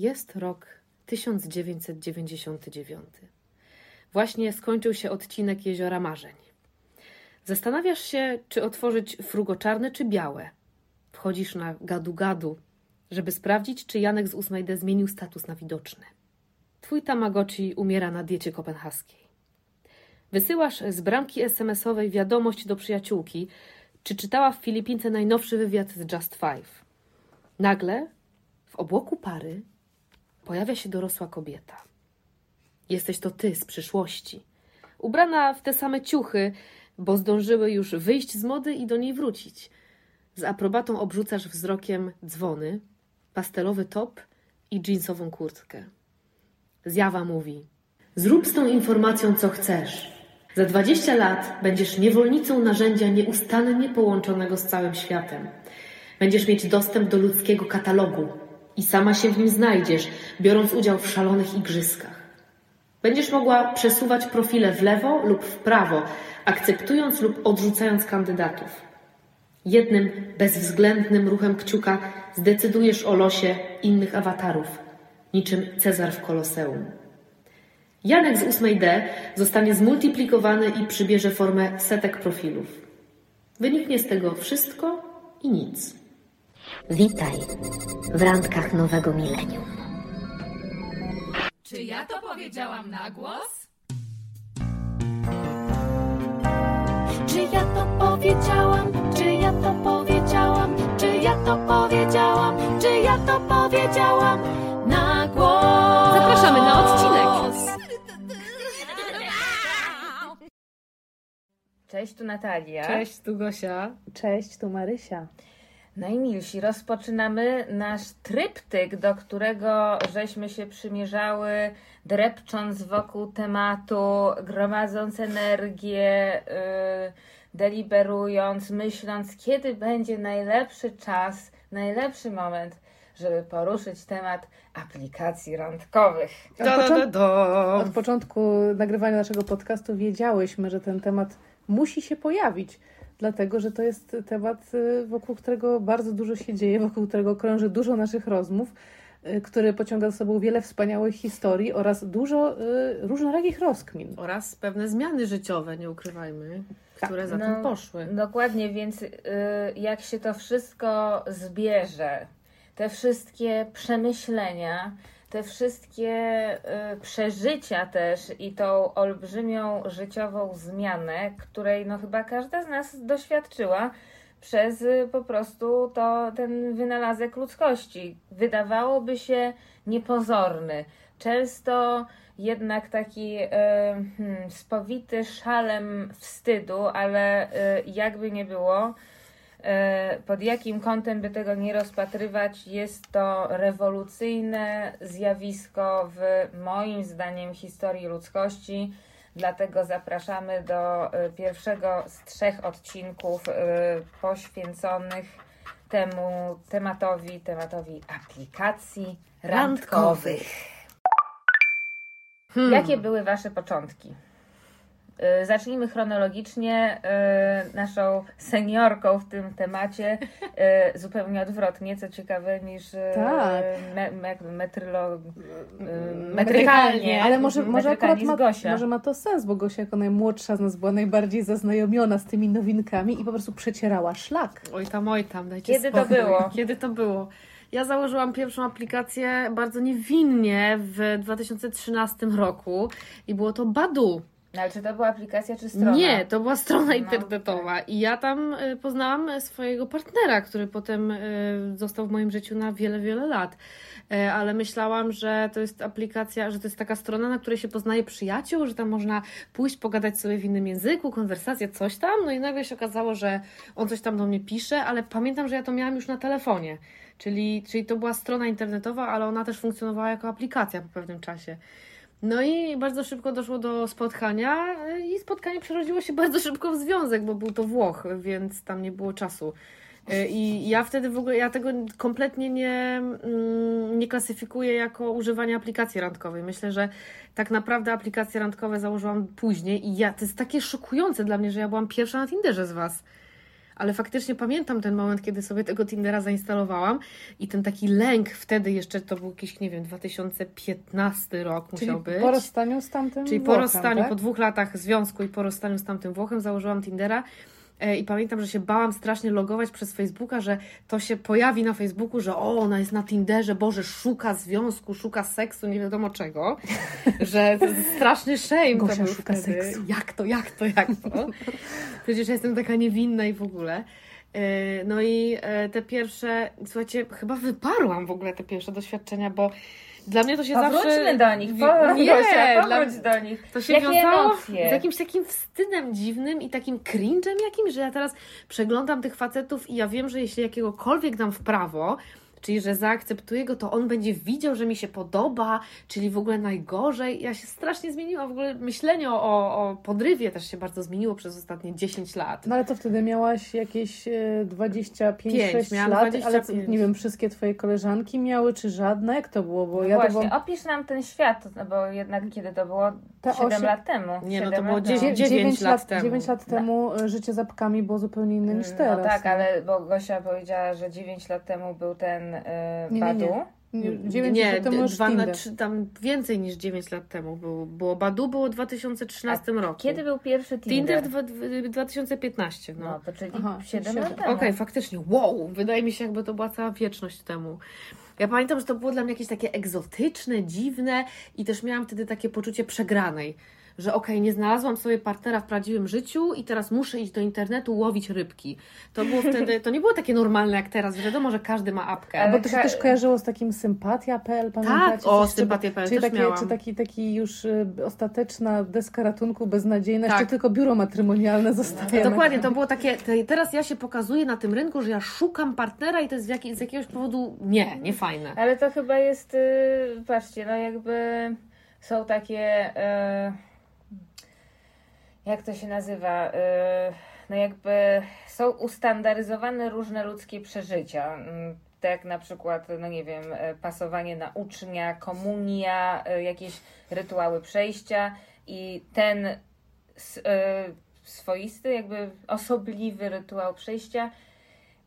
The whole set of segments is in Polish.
Jest rok 1999. Właśnie skończył się odcinek Jeziora Marzeń. Zastanawiasz się, czy otworzyć frugo czarne czy białe. Wchodzisz na gadu-gadu, żeby sprawdzić, czy Janek z 8D zmienił status na widoczny. Twój Tamagotchi umiera na diecie kopenhaskiej. Wysyłasz z bramki SMS-owej wiadomość do przyjaciółki, czy czytała w Filipince najnowszy wywiad z Just Five. Nagle w obłoku pary pojawia się dorosła kobieta. Jesteś to ty z przyszłości. Ubrana w te same ciuchy, bo zdążyły już wyjść z mody i do niej wrócić. Z aprobatą obrzucasz wzrokiem dzwony, pastelowy top i jeansową kurtkę. Zjawa mówi: Zrób z tą informacją, co chcesz. Za 20 lat będziesz niewolnicą narzędzia nieustannie połączonego z całym światem. Będziesz mieć dostęp do ludzkiego katalogu i sama się w nim znajdziesz, biorąc udział w szalonych igrzyskach. Będziesz mogła przesuwać profile w lewo lub w prawo, akceptując lub odrzucając kandydatów. Jednym bezwzględnym ruchem kciuka zdecydujesz o losie innych awatarów, niczym Cezar w Koloseum. Janek z 8D zostanie zmultiplikowany i przybierze formę setek profilów. Wyniknie z tego wszystko i nic. Witaj w randkach nowego milenium. Czy ja to powiedziałam na głos? Czy ja to powiedziałam? Czy ja to powiedziałam? Czy ja to powiedziałam? Czy ja to powiedziałam? Na głos! Zapraszamy na odcinek. Cześć, tu Natalia. Cześć, tu Gosia. Cześć, tu Marysia. Najmilsi, rozpoczynamy nasz tryptyk, do którego żeśmy się przymierzały, drepcząc wokół tematu, gromadząc energię, yy, deliberując, myśląc, kiedy będzie najlepszy czas, najlepszy moment, żeby poruszyć temat aplikacji randkowych. Od, począt- od początku nagrywania naszego podcastu wiedziałyśmy, że ten temat musi się pojawić, dlatego że to jest temat, y, wokół którego bardzo dużo się dzieje, wokół którego krąży dużo naszych rozmów, y, który pociąga za sobą wiele wspaniałych historii oraz dużo y, różnorakich rozkmin. Oraz pewne zmiany życiowe, nie ukrywajmy, które za tym No, poszły. Dokładnie, więc y, jak się to wszystko zbierze, te wszystkie przemyślenia, te wszystkie y, przeżycia też i tą olbrzymią życiową zmianę, której no chyba każda z nas doświadczyła przez y, po prostu to ten wynalazek ludzkości. Wydawałoby się niepozorny, często jednak taki y, hmm, spowity szalem wstydu, ale jakby nie było, pod jakim kątem by tego nie rozpatrywać, jest to rewolucyjne zjawisko w moim zdaniem historii ludzkości. Dlatego zapraszamy do e, pierwszego z trzech odcinków e, poświęconych temu tematowi, tematowi aplikacji randkowych. Hmm. Jakie były Wasze początki? Y, Zacznijmy chronologicznie. y, Naszą seniorką w tym temacie, y, zupełnie odwrotnie, co ciekawe, niż Tak. me, me, metrylo, y, Metrykalnie. Ale może, może akurat ma, może ma to sens, bo Gosia jako najmłodsza z nas była najbardziej zaznajomiona z tymi nowinkami i po prostu przecierała szlak. Oj tam, oj tam, dajcie Kiedy to spokój. było? Kiedy to było? Ja założyłam pierwszą aplikację bardzo niewinnie w 2013 roku i było to Badu. No, ale czy to była aplikacja, czy strona? Nie, to była strona No, internetowa i ja tam y, poznałam swojego partnera, który potem y, został w moim życiu na wiele, wiele lat. Y, Ale myślałam, że to jest aplikacja, że to jest taka strona, na której się poznaje przyjaciół, że tam można pójść, pogadać sobie w innym języku, konwersację, coś tam. No i nagle się okazało, że on coś tam do mnie pisze, ale pamiętam, że ja to miałam już na telefonie. Czyli, czyli to była strona internetowa, ale ona też funkcjonowała jako aplikacja po pewnym czasie. No i bardzo szybko doszło do spotkania y, i spotkanie przerodziło się bardzo szybko w związek, bo był to Włoch, więc tam nie było czasu. Y, I ja wtedy w ogóle, ja tego kompletnie nie, mm, nie klasyfikuję jako używanie aplikacji randkowej. Myślę, że tak naprawdę aplikacje randkowe założyłam później i ja, to jest takie szokujące dla mnie, że ja byłam pierwsza na Tinderze z Was. Ale faktycznie pamiętam ten moment, kiedy sobie tego Tindera zainstalowałam i ten taki lęk wtedy jeszcze, to był jakiś, nie wiem, 2015 rok Czyli musiał być. po rozstaniu z tamtym Czyli po Włochem, rozstaniu, tak? po dwóch latach związku i po rozstaniu z tamtym Włochem założyłam Tindera. E, I pamiętam, że się bałam strasznie logować przez Facebooka, że to się pojawi na Facebooku, że o, ona jest na Tinderze, Boże, szuka związku, szuka seksu, nie wiadomo czego. Że to jest straszny shame Gosia to był szuka wtedy. seksu. Jak to, jak to, jak to? Przecież ja jestem taka niewinna i w ogóle. E, No i e, te pierwsze, słuchajcie, chyba wyparłam w ogóle te pierwsze doświadczenia, bo dla mnie to się zawsze... Powróćmy do nich, Wi- po, nie, Gosia, dla- powróć do nich. to się Jakie wiązało emocje? z jakimś takim wstydem dziwnym i takim cringe'em jakimś, że ja teraz przeglądam tych facetów i ja wiem, że jeśli jakiegokolwiek dam w prawo, czyli że zaakceptuję go, to on będzie widział, że mi się podoba, czyli w ogóle najgorzej. Ja się strasznie zmieniłam, w ogóle myślenie o, o podrywie też się bardzo zmieniło przez ostatnie 10 lat. No ale to wtedy miałaś jakieś e, 25-6 Pięć, miałam lat, ale 25. nie wiem, wszystkie twoje koleżanki miały, czy żadne? Jak to było? Bo No ja to właśnie, byłam... opisz nam ten świat, no bo jednak kiedy to było? Ta 7 osiem- lat temu. Nie, no to było lat temu. dziewięć- Dzie- dziewięć lat temu. 9 lat temu e, życie z apkami było zupełnie inne niż teraz. No tak, ale bo Gosia powiedziała, że 9 lat temu był ten e, Nie, nie, nie. Badu. 9 nie, lat temu już dwa, na Tinder. trzy, tam więcej niż 9 lat temu było. było Badu było w 2013 roku. Kiedy był pierwszy Tinder? Tinder w 2015, no. No, to czyli Aha, 7 siedem. lat temu. Okej, faktycznie, wow, wydaje mi się jakby to była cała wieczność temu. Ja pamiętam, że to było dla mnie jakieś takie egzotyczne, dziwne i też miałam wtedy takie poczucie przegranej, że okej, nie znalazłam sobie partnera w prawdziwym życiu i teraz muszę iść do internetu łowić rybki. To było wtedy, to nie było takie normalne jak teraz, wiadomo, że każdy ma apkę. Ale Bo to się też kojarzyło z takim sympatia.pl, pamiętacie? Tak, o, sympatia.pl Czyli, też takie, miałam. czy taki, taki już y, ostateczna deska ratunku, beznadziejna, Tak. jeszcze tylko biuro matrymonialne zostaje. Dokładnie, to było takie, te- teraz ja się pokazuję na tym rynku, że ja szukam partnera i to jest z, jaki, z jakiegoś powodu nie, nie fajne. Ale to chyba jest, y, patrzcie, no jakby są takie, y, jak to się nazywa, y, no jakby są ustandaryzowane różne ludzkie przeżycia. Mm, Tak jak na przykład, no nie wiem, y, pasowanie na ucznia, komunia, y, jakieś rytuały przejścia i ten swoisty, jakby osobliwy rytuał przejścia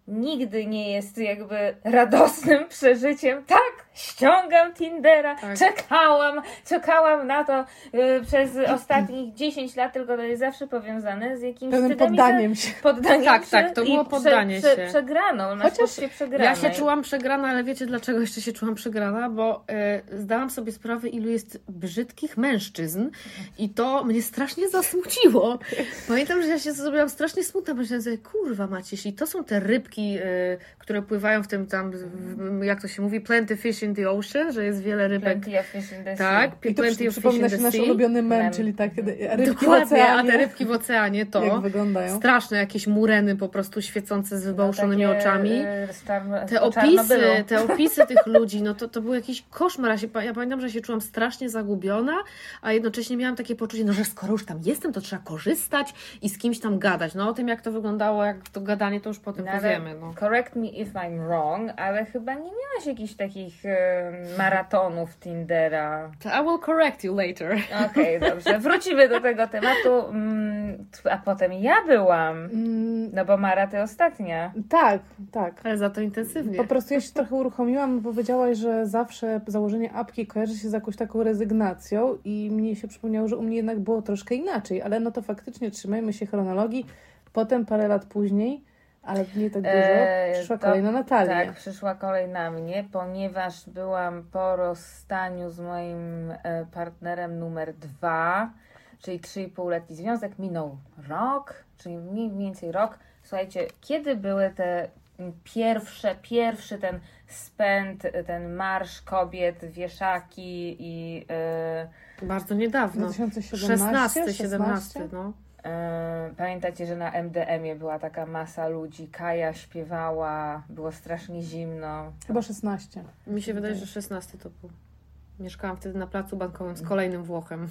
nigdy nie jest jakby radosnym przeżyciem. Tak, ściągam Tindera, Tak. czekałam, czekałam na to y, przez ostatnich 10 lat, tylko to jest zawsze powiązane z jakimś Pewnym poddaniem się. poddaniem Tak, się tak, to było poddanie prze, się. Prze, przegraną, na Chociaż przegranej. Ja się czułam przegrana, ale wiecie dlaczego jeszcze się czułam przegrana? Bo e, zdałam sobie sprawę, ilu jest brzydkich mężczyzn i to mnie strasznie zasmuciło. Pamiętam, że ja się zrobiłam strasznie smutna, myślałam sobie, kurwa macie, jeśli to są te rybki, e, które pływają w tym tam, w, jak to się mówi, plenty fish in the ocean, że jest wiele rybek. Plenty of fish in the sea. Tak, I plenty przy, of fish przypomina in się the nasz sea. ulubiony mem, czyli tak, rybki w Dokładnie, a oceanie, te rybki w oceanie to jak wyglądają. straszne jakieś mureny po prostu świecące z wybałszonymi No, takie, oczami. czarno- Te po opisy, te opisy tych ludzi, no to, to był jakiś koszmar. Ja, się, ja pamiętam, że się czułam strasznie zagubiona, a jednocześnie miałam takie poczucie, no że skoro już tam jestem, to trzeba korzystać i z kimś tam gadać. No o tym, jak to wyglądało, jak to gadanie, to już potem No, powiemy. No. Correct me if I'm wrong, ale chyba nie miałaś jakichś takich e, maratonów Tindera. I will correct you later. Okej, dobrze. Wrócimy do tego tematu. Mm, a potem ja byłam. Mm, No bo Mara, ty ostatnia. tak, tak. Ale za to intensywnie. Po prostu ja się trochę uruchomiłam, bo powiedziałaś, że zawsze założenie apki kojarzy się z jakąś taką rezygnacją i mnie się przypomniało, że u mnie jednak było troszkę inaczej, ale no to faktycznie trzymajmy się chronologii. Potem parę lat później, ale nie tak dużo, Eee, przyszła to- kolejna Natalia. Tak, przyszła kolej na mnie, ponieważ byłam po rozstaniu z moim e, partnerem numer dwa, czyli 3,5-letni związek. Minął rok, czyli mniej więcej rok. Słuchajcie, kiedy były te pierwsze, pierwszy ten spęd, ten marsz kobiet, wieszaki i e, Bardzo niedawno. 2017, 16, 17, no. E, pamiętacie, że na MDM-ie była taka masa ludzi, Kaja śpiewała, było strasznie zimno. Chyba 16. Mi się wydaje, że 16 to był. Mieszkałam wtedy na placu bankowym z kolejnym Włochem.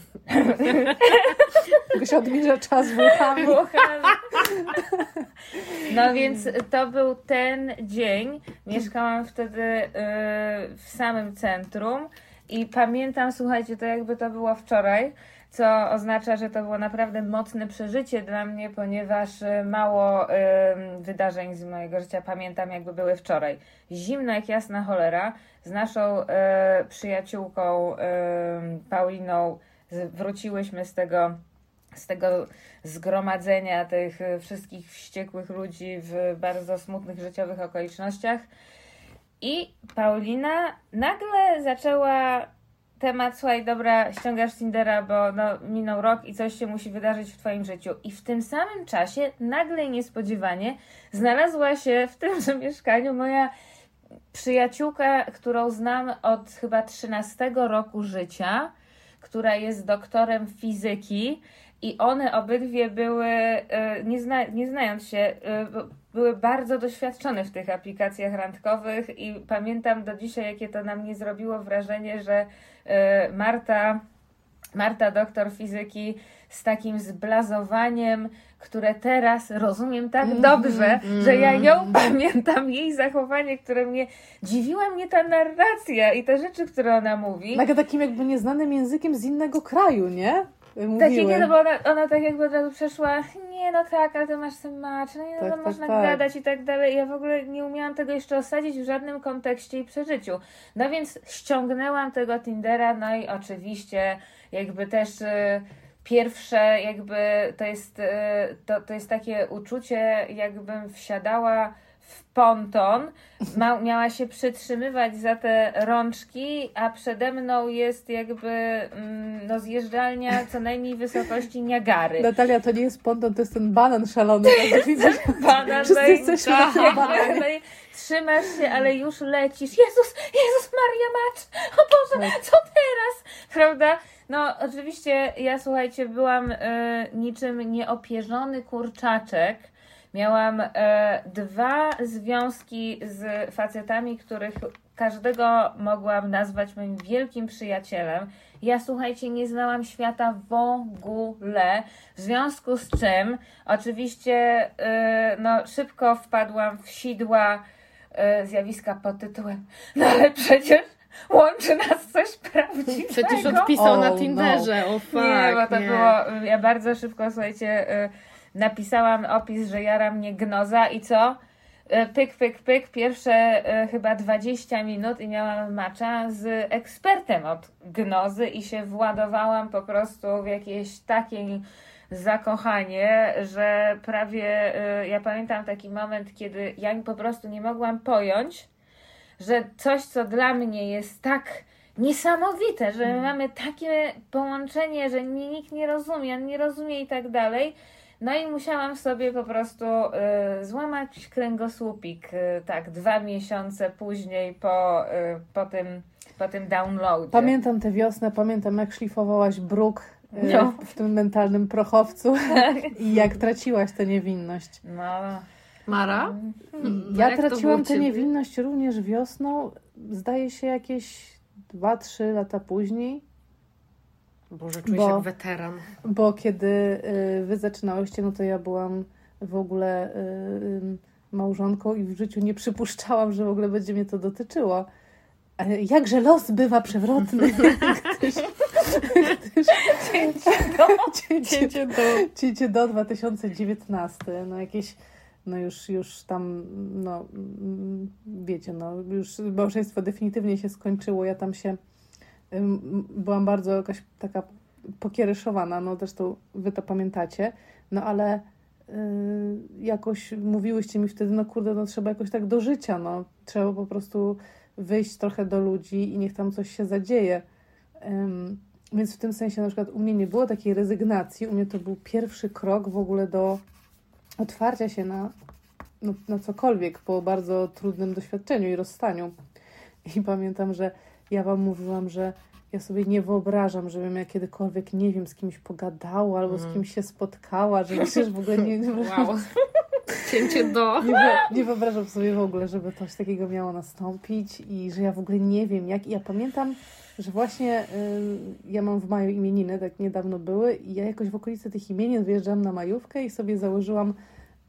Tylko się odmierza czas Włochami. Włochami. No więc to był ten dzień. Mieszkałam wtedy y, w samym centrum i pamiętam, słuchajcie, to jakby to było wczoraj. Co oznacza, że to było naprawdę mocne przeżycie dla mnie, ponieważ y, mało y, wydarzeń z mojego życia pamiętam, jakby były wczoraj. Zimno jak jasna cholera. Z naszą y, przyjaciółką y, Pauliną wróciłyśmy z tego z tego zgromadzenia tych y, wszystkich wściekłych ludzi w bardzo smutnych życiowych okolicznościach. I Paulina nagle zaczęła temat, słuchaj, dobra, ściągasz Tindera, bo no, minął rok i coś się musi wydarzyć w Twoim życiu. I w tym samym czasie, nagle i niespodziewanie, znalazła się w tymże mieszkaniu moja przyjaciółka, którą znam od chyba 13 roku życia, która jest doktorem fizyki i one obydwie były, e, nie, zna, nie znając się, e, były bardzo doświadczone w tych aplikacjach randkowych i pamiętam do dzisiaj, jakie to na mnie zrobiło wrażenie, że e, Marta, Marta doktor fizyki z takim zblazowaniem, które teraz rozumiem tak Mm, dobrze, że ja ją pamiętam, jej zachowanie, które mnie dziwiła mnie ta narracja i te rzeczy, które ona mówi. Nagle takim jakby nieznanym językiem z innego kraju, nie? Mówiły. Takie nie, no bo ona, ona tak jakby od razu przeszła, nie no tak, ale to masz ten macz, no nie no, Tak, tak, można tak. gadać i tak dalej. Ja w ogóle nie umiałam tego jeszcze osadzić w żadnym kontekście i przeżyciu. No więc ściągnęłam tego Tindera, no i oczywiście jakby też y, pierwsze jakby to jest, y, to, to jest takie uczucie, jakbym wsiadała w ponton, ma, miała się przytrzymywać za te rączki, a przede mną jest jakby mm, no, zjeżdżalnia co najmniej wysokości Niagary. Natalia, to nie jest ponton, to jest ten banan szalony. widzę. Banan, Wszyscy no jesteśmy na tym bananie. no trzymasz się, ale już lecisz. Jezus, Jezus Maria Macz, o Boże, Tak. co teraz? Prawda? No oczywiście ja słuchajcie, byłam y, niczym nieopierzony kurczaczek. Miałam e, dwa związki z facetami, których każdego mogłam nazwać moim wielkim przyjacielem. Ja słuchajcie, nie znałam świata w ogóle, w związku z czym oczywiście y, no, szybko wpadłam w sidła y, zjawiska pod tytułem No ale przecież łączy nas coś prawdziwego. Przecież odpisał Oh, na no. Tinderze, o fuck, Nie, bo to nie. było. Ja bardzo szybko, słuchajcie, napisałam opis, że jara mnie gnoza i co? Y, Pyk, pyk, pyk. Pierwsze y, chyba 20 minut i miałam macza z ekspertem od gnozy i się władowałam po prostu w jakieś takie zakochanie, że prawie y, ja pamiętam taki moment, kiedy ja po prostu nie mogłam pojąć, że coś, co dla mnie jest tak niesamowite, że my mamy takie połączenie, że mnie nikt nie rozumie, on nie rozumie i tak dalej. No i musiałam sobie po prostu y, złamać kręgosłupik, y, tak, dwa miesiące później po, y, po, tym, po tym downloadzie. Pamiętam tę wiosnę, pamiętam jak szlifowałaś bruk e, No. w tym mentalnym prochowcu i jak traciłaś tę niewinność. No, Mara? No Ja traciłam tę niewinność również wiosną, zdaje się jakieś 2-3 lata później, Boże, czuję Bo- się jak weteran. bo kiedy y, wy zaczynałyście, no to ja byłam w ogóle y, małżonką i w życiu nie przypuszczałam, że w ogóle będzie mnie to dotyczyło. Ale Jakże los bywa przewrotny. cięcie, do, cięcie do 2019. No jakieś, no już, już tam, no mm, wiecie, no już małżeństwo definitywnie się skończyło. Ja tam się byłam bardzo jakaś taka pokiereszowana, no zresztą wy to pamiętacie, no ale y, jakoś mówiłyście mi wtedy, no kurde, no trzeba jakoś tak do życia, no trzeba po prostu wyjść trochę do ludzi i niech tam coś się zadzieje. Ym, więc w tym sensie na przykład u mnie nie było takiej rezygnacji, u mnie to był pierwszy krok w ogóle do otwarcia się na, no, na cokolwiek po bardzo trudnym doświadczeniu i rozstaniu. I pamiętam, że ja wam mówiłam, że ja sobie nie wyobrażam, żebym ja kiedykolwiek, nie wiem, z kimś pogadała albo z kimś się spotkała, że przecież w ogóle nie, nie, Wow. Cięcie do... nie, nie wyobrażam sobie w ogóle, żeby coś takiego miało nastąpić i że ja w ogóle nie wiem jak. I ja pamiętam, że właśnie y, ja mam w maju imieniny, tak niedawno były i ja jakoś w okolicy tych imienin wyjeżdżam na majówkę i sobie założyłam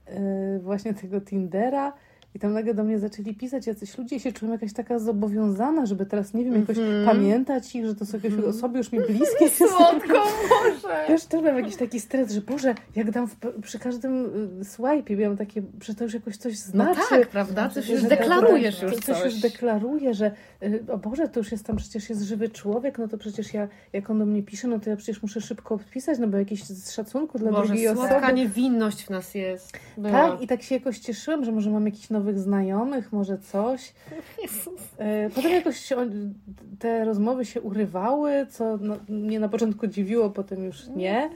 y, właśnie tego Tindera I tam nagle do mnie zaczęli pisać jacyś ludzie i się czułam jakaś taka zobowiązana, żeby teraz, nie wiem, jakoś Mhm. pamiętać ich, że to są jakieś osoby już mi bliskie. Słodko, Boże! Też, też miałam jakiś taki stres, że Boże, jak dam w, przy każdym y, swipe, miałam takie, że to już jakoś coś No znaczy. tak, prawda? Coś już deklarujesz to- już Coś coś. już deklaruje, że y, o Boże, to już jest tam przecież jest żywy człowiek, no to przecież ja, jak on do mnie pisze, no to ja przecież muszę szybko odpisać, no bo jakiś z szacunku dla Boże, drugiej osoby. słodka niewinność w nas jest. Była. Tak, i tak się jakoś cieszyłam, że może mam jakichś nowych znajomych, może coś. E, Potem jakoś te rozmowy się urywały, co no, mnie na początku dziwiło, potem już nie.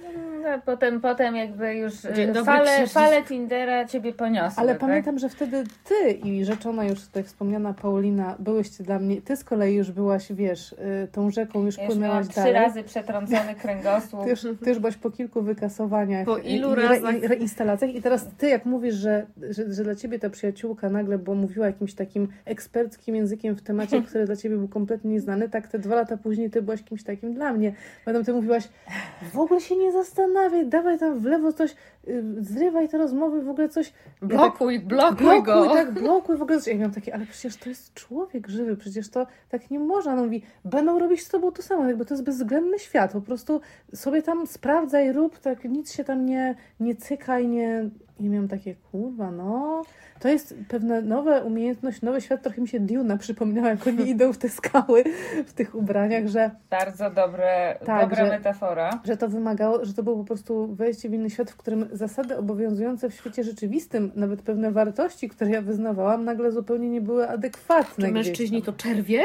No, potem, potem jakby już dobry, fale, fale Tindera ciebie poniosły. Ale tak? pamiętam, że wtedy ty i rzeczona już tutaj wspomniana Paulina byłyście dla mnie, ty z kolei już byłaś, wiesz, y, tą rzeką już Ja już płynęłaś miałam trzy dalej. razy przetrącony kręgosłup. Ty już, ty już byłaś po kilku wykasowaniach Po ilu i razach? i reinstalacjach i teraz ty jak mówisz, że, że, że dla ciebie ta przyjaciółka nagle, bo mówiła jakimś takim eksperckim językiem w temacie, który dla ciebie był kompletnie nieznany, tak te dwa lata później ty byłaś kimś takim dla mnie. Potem ty mówiłaś, w ogóle się nie zastanawiaj, dawaj tam w lewo coś, zrywaj te rozmowy, w ogóle coś. Ja tak- Blokuj, blokuj blokuj, go. tak, blokuj, w ogóle coś. Ja miałam takie, ale przecież to jest człowiek żywy, przecież to tak nie można. No mówi, będą robić z tobą to samo, jakby to jest bezwzględny świat, po prostu sobie tam sprawdzaj, rób, tak nic się tam nie, nie cykaj, nie... I miałam takie, kurwa, no... To jest pewna nowa umiejętność, nowy świat. Trochę mi się Duna przypomniała, jak oni idą w te skały w tych ubraniach, że Bardzo dobre, Tak, dobra że- metafora. że to wymagało, że to było po prostu wejście w inny świat, w którym zasady obowiązujące w świecie rzeczywistym, nawet pewne wartości, które ja wyznawałam, nagle zupełnie nie były adekwatne. Czy mężczyźni to czerwie?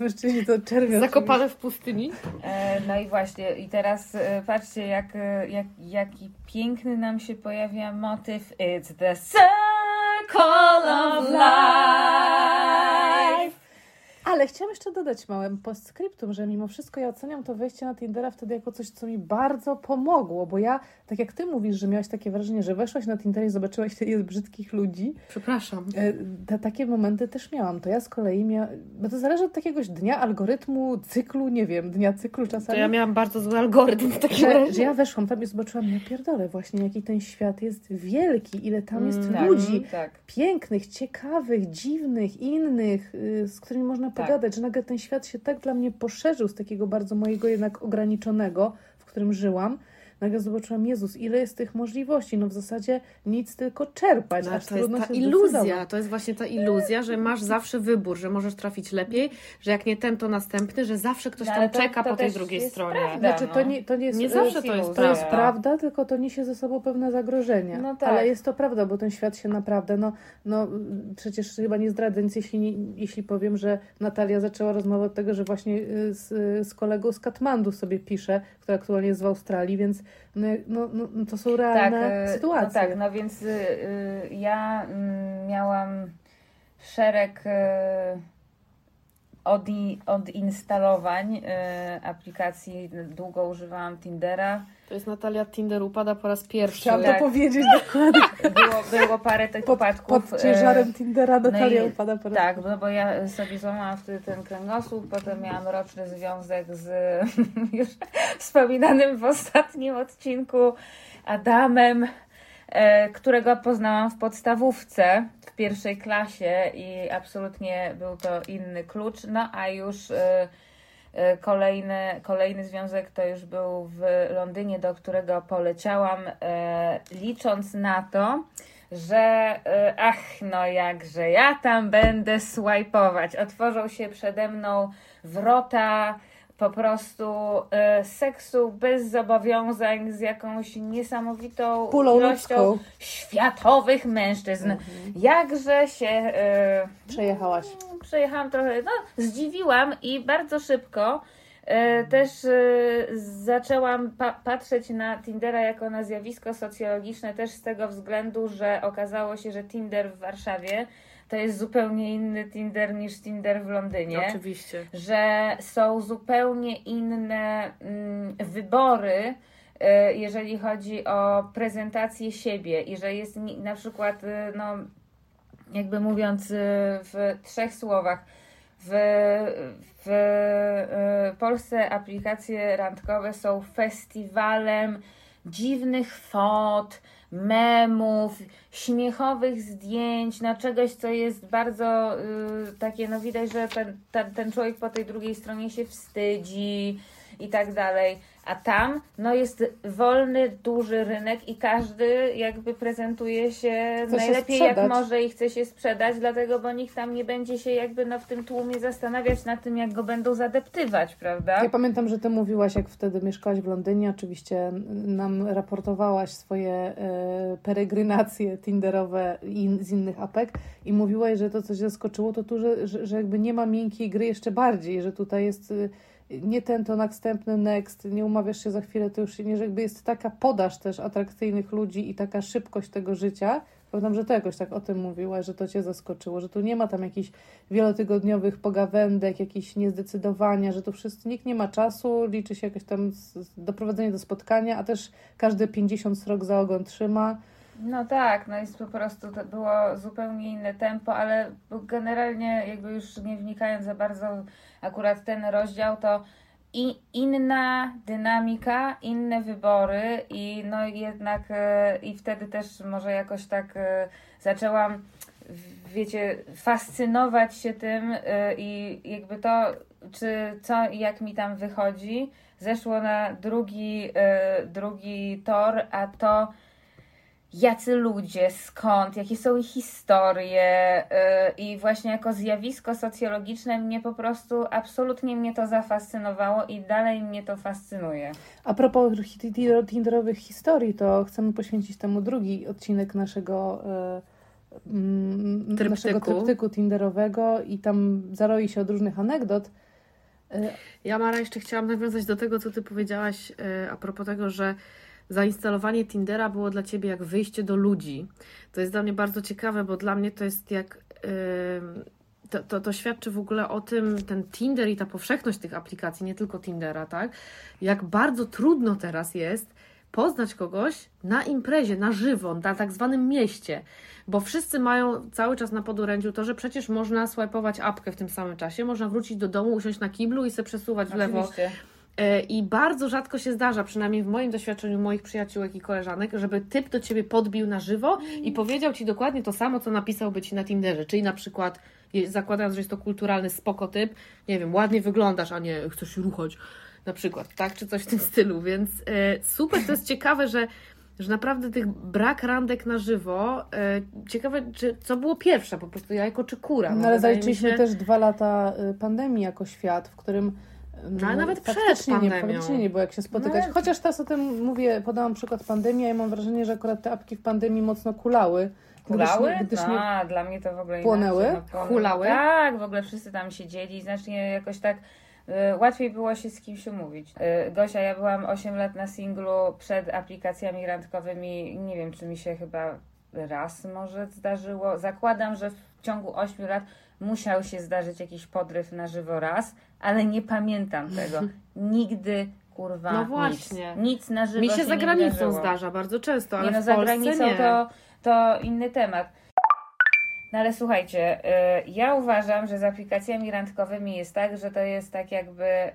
Mężczyźni to czerwią. Zakopane w pustyni? E, No i właśnie, i teraz e, patrzcie, jak, e, jak, jaki piękny nam się pojawia motyw. It's the circle of life. Ale chciałam jeszcze dodać małym postscriptum, że mimo wszystko ja oceniam to wejście na Tindera wtedy jako coś, co mi bardzo pomogło, bo ja, tak jak ty mówisz, że miałaś takie wrażenie, że weszłaś na Tinder i zobaczyłaś tyle jest brzydkich ludzi, Przepraszam. E, Te, takie momenty też miałam. To ja z kolei miałam. Bo to zależy od jakiegoś dnia, algorytmu, cyklu, nie wiem, dnia cyklu To czasami. ja miałam bardzo zły algorytm w takim że, razie. że ja weszłam tam i zobaczyłam, ja pierdolę właśnie, jaki ten świat jest wielki, ile tam jest Mm, ludzi Tak. pięknych, ciekawych, dziwnych, innych, y, z którymi można Tak. pogadać, że nagle ten świat się tak dla mnie poszerzył z takiego bardzo mojego jednak ograniczonego, w którym żyłam. Nagle zobaczyłam, Jezus, ile jest tych możliwości. No w zasadzie nic, tylko czerpać. No, aż to jest ta się iluzja, to jest właśnie ta iluzja, że masz zawsze wybór, że możesz trafić lepiej, że jak nie ten, to następny, że zawsze ktoś No, tam to- czeka to po tej drugiej jest stronie. prawda. Znaczy, to no. nie, to nie jest, Nie zawsze to jest To jest prawda. prawda, tylko to niesie ze sobą pewne zagrożenia. No tak. Ale jest to prawda, bo ten świat się naprawdę, no, no przecież chyba nie zdradzę nic, jeśli, nie, jeśli powiem, że Natalia zaczęła rozmowę od tego, że właśnie y, z, z kolegą z Katmandu sobie pisze, który aktualnie jest w Australii, więc no, no, no, no to są realne e, sytuacje. No tak, no więc y, y, ja mm, miałam szereg y, odi, odinstalowań y, aplikacji. Długo używałam Tindera. To jest Natalia Tinder upada po raz pierwszy. Chciałam Tak. to powiedzieć dokładnie. Było, było parę tych Pod, upadków. pod ciężarem Tindera Natalia no i- upada po raz Tak, no bo ja sobie złamałam wtedy ten kręgosłup, potem miałam roczny związek z już wspominanym w ostatnim odcinku Adamem, e, którego poznałam w podstawówce w pierwszej klasie i absolutnie był to inny klucz. No a już e, e, kolejny, kolejny związek to już był w Londynie, do którego poleciałam, e, licząc na to, że e, ach, no jakże ja tam będę swajpować. Otworzą się przede mną wrota po prostu e, seksu bez zobowiązań z jakąś niesamowitą Pulą ilością ludzką. światowych mężczyzn. Jakże się e, Przejechałaś. przejechałam trochę, no zdziwiłam i bardzo szybko e, też zaczęłam pa- patrzeć na Tindera jako na zjawisko socjologiczne też z tego względu, że okazało się, że Tinder w Warszawie to jest zupełnie inny Tinder niż Tinder w Londynie Oczywiście. że są zupełnie inne mm, wybory, e, jeżeli chodzi o prezentację siebie i że jest na przykład, e, no, jakby mówiąc e, w trzech słowach, w, w Polsce aplikacje randkowe są festiwalem dziwnych fot, memów, śmiechowych zdjęć, na czegoś, co jest bardzo y, takie, no widać, że ten, ten, ten człowiek po tej drugiej stronie się wstydzi i tak dalej. A tam no jest wolny, duży rynek i każdy jakby prezentuje się Chce się najlepiej jak sprzedać. może i chce się sprzedać, dlatego bo nikt tam nie będzie się jakby no w tym tłumie zastanawiać nad tym, jak go będą zadeptywać, prawda? Ja pamiętam, że ty mówiłaś, jak wtedy mieszkałaś w Londynie, oczywiście nam raportowałaś swoje e, peregrinacje tinderowe i z innych apek i mówiłaś, że to, co cię zaskoczyło, to tu, że, że, że jakby nie ma miękkiej gry jeszcze bardziej, że tutaj jest y, nie ten, to następny next, nie umawiasz się za chwilę, to już się nie, jakby jest taka podaż też atrakcyjnych ludzi i taka szybkość tego życia. Pamiętam, że to jakoś tak o tym mówiłaś, że to cię zaskoczyło, że tu nie ma tam jakichś wielotygodniowych pogawędek, jakichś niezdecydowania, że tu wszyscy, nikt nie ma czasu, liczy się jakieś tam doprowadzenie do spotkania, a też każdy 50 srok za ogon trzyma. No tak, no jest po prostu to było zupełnie inne tempo, ale generalnie jakby już nie wnikając za bardzo akurat ten rozdział, to i inna dynamika, inne wybory i no jednak e, i wtedy też może jakoś tak e, zaczęłam wiecie, fascynować się tym e, i jakby to, czy co i jak mi tam wychodzi, zeszło na drugi, drugi tor, a to jacy ludzie, skąd, jakie są ich historie yy, i właśnie jako zjawisko socjologiczne mnie po prostu absolutnie mnie to zafascynowało i dalej mnie to fascynuje. A propos tinderowych historii, to chcemy poświęcić temu drugi odcinek naszego, e, mm, Tryptyku. naszego tryptyku tinderowego i tam zaroi się od różnych anegdot. E, Ja, Mara, jeszcze chciałam nawiązać do tego, co ty powiedziałaś a propos tego, że zainstalowanie Tindera było dla ciebie jak wyjście do ludzi. To jest dla mnie bardzo ciekawe, bo dla mnie to jest jak. To, to, to świadczy w ogóle o tym, ten Tinder i ta powszechność tych aplikacji, nie tylko Tindera, tak? Jak bardzo trudno teraz jest poznać kogoś na imprezie, na żywo, na tak zwanym mieście. Bo wszyscy mają cały czas na podorędziu to, że przecież można swajpować apkę w tym samym czasie, można wrócić do domu, usiąść na kiblu i se przesuwać w lewo Oczywiście. I bardzo rzadko się zdarza, przynajmniej w moim doświadczeniu moich przyjaciółek i koleżanek, żeby typ do ciebie podbił na żywo i powiedział ci dokładnie to samo, co napisałby ci na Tinderze. Czyli na przykład, zakładając, że jest to kulturalny spoko typ, nie wiem, ładnie wyglądasz, a nie chcesz się ruchać. Na przykład, tak? Czy coś w tym stylu. Więc e, super, to jest ciekawe, że że naprawdę tych brak randek na żywo. E, ciekawe, czy, co było pierwsze, po prostu jajko czy kura. No ale wydaje mi zaliczyliśmy się- też dwa lata y, pandemii jako świat, w którym No, ale nawet przed faktycznie nie, pandemią. faktycznie nie było jak się spotykać. No. Chociaż teraz o tym mówię, podałam przykład pandemii, a ja mam wrażenie, że akurat te apki w pandemii mocno kulały. Gdyż Kulały? nie- gdyż nie- A, dla mnie to w ogóle Płonęły? inaczej. No, Hulały? Tak, w ogóle wszyscy tam siedzieli, znacznie jakoś tak y, łatwiej było się z kimś umówić. Y, Gosia, ja byłam 8 lat na singlu przed aplikacjami randkowymi, nie wiem, czy mi się chyba raz może zdarzyło. Zakładam, że w ciągu 8 lat musiał się zdarzyć jakiś podryw na żywo raz, ale nie pamiętam tego. Nigdy, kurwa, No właśnie. Nic, nic na żywo Mi się się za granicą zdarza bardzo często, ale Nie no, w za granicą nie. To, to inny temat. No ale słuchajcie, y, ja uważam, że z aplikacjami randkowymi jest tak, że to jest tak jakby, y,